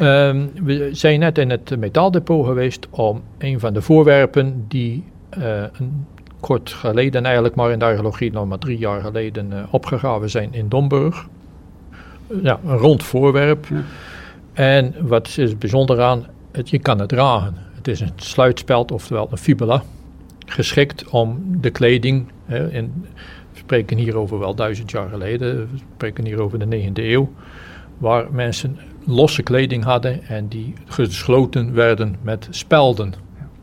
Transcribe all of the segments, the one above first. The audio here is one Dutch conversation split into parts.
ehm, we zijn net in het metaaldepot geweest om een van de voorwerpen die uh, een kort geleden eigenlijk, maar in de archeologie nog maar drie jaar geleden uh, opgegraven zijn in Domburg. Ja, een rond voorwerp. Ja. En wat is bijzonder aan, het, je kan het dragen. Het is een sluitspeld, oftewel een fibula, geschikt om de kleding, hè, in, we spreken hier over wel duizend jaar geleden, we spreken hier over de 9e eeuw, waar mensen losse kleding hadden en die gesloten werden met spelden.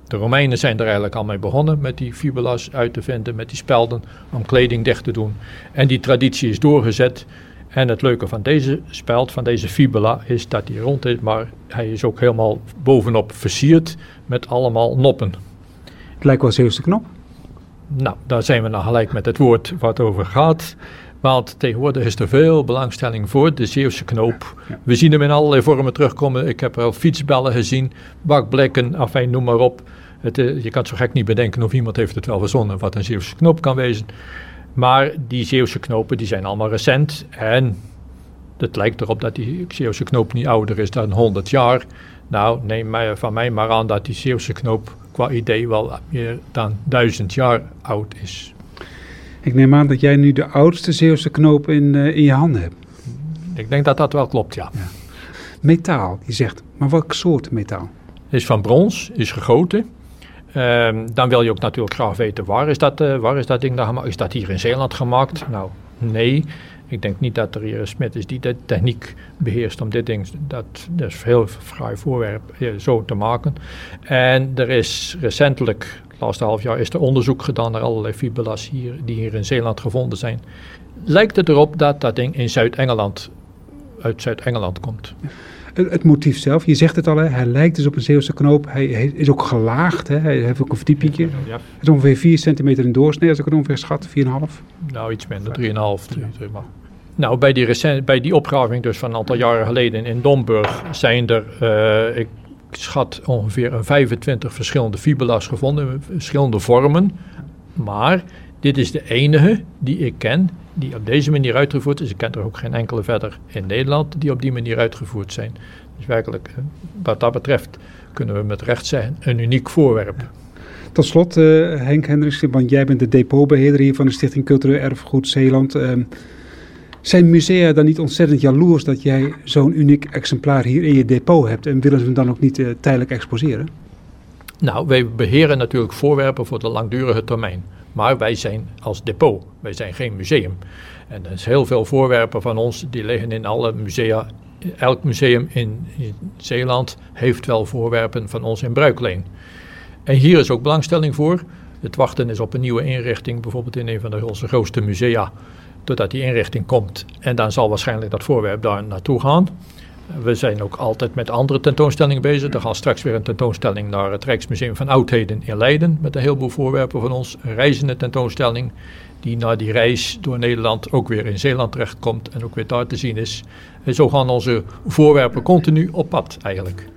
De Romeinen zijn er eigenlijk al mee begonnen met die fibulas uit te vinden, met die spelden, om kleding dicht te doen. En die traditie is doorgezet. En het leuke van deze speld, van deze fibula, is dat hij rond is, maar hij is ook helemaal bovenop versierd met allemaal noppen. Het lijkt wel Zeeuwse knop. Nou, daar zijn we dan gelijk met het woord wat over gaat. Want tegenwoordig is er veel belangstelling voor de Zeeuwse knoop. We zien hem in allerlei vormen terugkomen. Ik heb er al fietsbellen gezien, bakblikken, afijn, noem maar op. Het, eh, je kan het zo gek niet bedenken of iemand heeft het wel verzonnen wat een Zeeuwse knoop kan wezen. Maar die Zeeuwse knopen die zijn allemaal recent en het lijkt erop dat die Zeeuwse knoop niet ouder is dan 100 jaar. Nou, neem mij, van mij maar aan dat die Zeeuwse knoop qua idee wel meer dan 1000 jaar oud is. Ik neem aan dat jij nu de oudste Zeeuwse knoop in, uh, in je handen hebt. Ik denk dat dat wel klopt, ja. ja. Metaal, je zegt, maar welk soort metaal? Is van brons, is gegoten. Um, dan wil je ook natuurlijk graag weten waar is dat, uh, waar is dat ding dan gemaakt? Is dat hier in Zeeland gemaakt? Nou, nee. Ik denk niet dat er hier een smid is die de techniek beheerst om dit ding, dat, dat is heel fraai voorwerp, uh, zo te maken. En er is recentelijk laatste half jaar is er onderzoek gedaan naar allerlei fibulas hier, die hier in Zeeland gevonden zijn. Lijkt het erop dat dat ding in Zuid-Engeland, uit Zuid-Engeland komt. Het, motief zelf, je zegt het al, hè, hij lijkt dus op een Zeeuwse knoop. Hij, is ook gelaagd, hè, hij heeft ook een verdiepingje. Ja. Het is ongeveer 4 centimeter in doorsnee, als ik het ongeveer schat, 4,5. Nou, iets minder, 3,5. Ja. Nou, bij die, recent, bij die opgraving dus van een aantal jaren geleden in Domburg zijn er, uh, ik schat ongeveer een 25 verschillende fibulas gevonden, verschillende vormen. Maar dit is de enige die ik ken die op deze manier uitgevoerd is. Ik ken er ook geen enkele verder in Nederland die op die manier uitgevoerd zijn. Dus werkelijk, wat dat betreft, kunnen we met recht zeggen, een uniek voorwerp. Tot slot, uh, Henk Hendricks, want jij bent de depotbeheerder hier van de Stichting Cultureel Erfgoed Zeeland. Uh, zijn musea dan niet ontzettend jaloers dat jij zo'n uniek exemplaar hier in je depot hebt en willen ze hem dan ook niet uh, tijdelijk exposeren? Nou, wij beheren natuurlijk voorwerpen voor de langdurige termijn. Maar wij zijn als depot, wij zijn geen museum. En er is heel veel voorwerpen van ons die liggen in alle musea. Elk museum in, in Zeeland heeft wel voorwerpen van ons in bruikleen. En hier is ook belangstelling voor. Het wachten is op een nieuwe inrichting, bijvoorbeeld in een van de, onze grootste musea totdat die inrichting komt. En dan zal waarschijnlijk dat voorwerp daar naartoe gaan. We zijn ook altijd met andere tentoonstellingen bezig. Er gaat straks weer een tentoonstelling naar het Rijksmuseum van Oudheden in Leiden. Met een heleboel voorwerpen van ons. Een reizende tentoonstelling. Die na die reis door Nederland ook weer in Zeeland terechtkomt. En ook weer daar te zien is. En zo gaan onze voorwerpen continu op pad eigenlijk.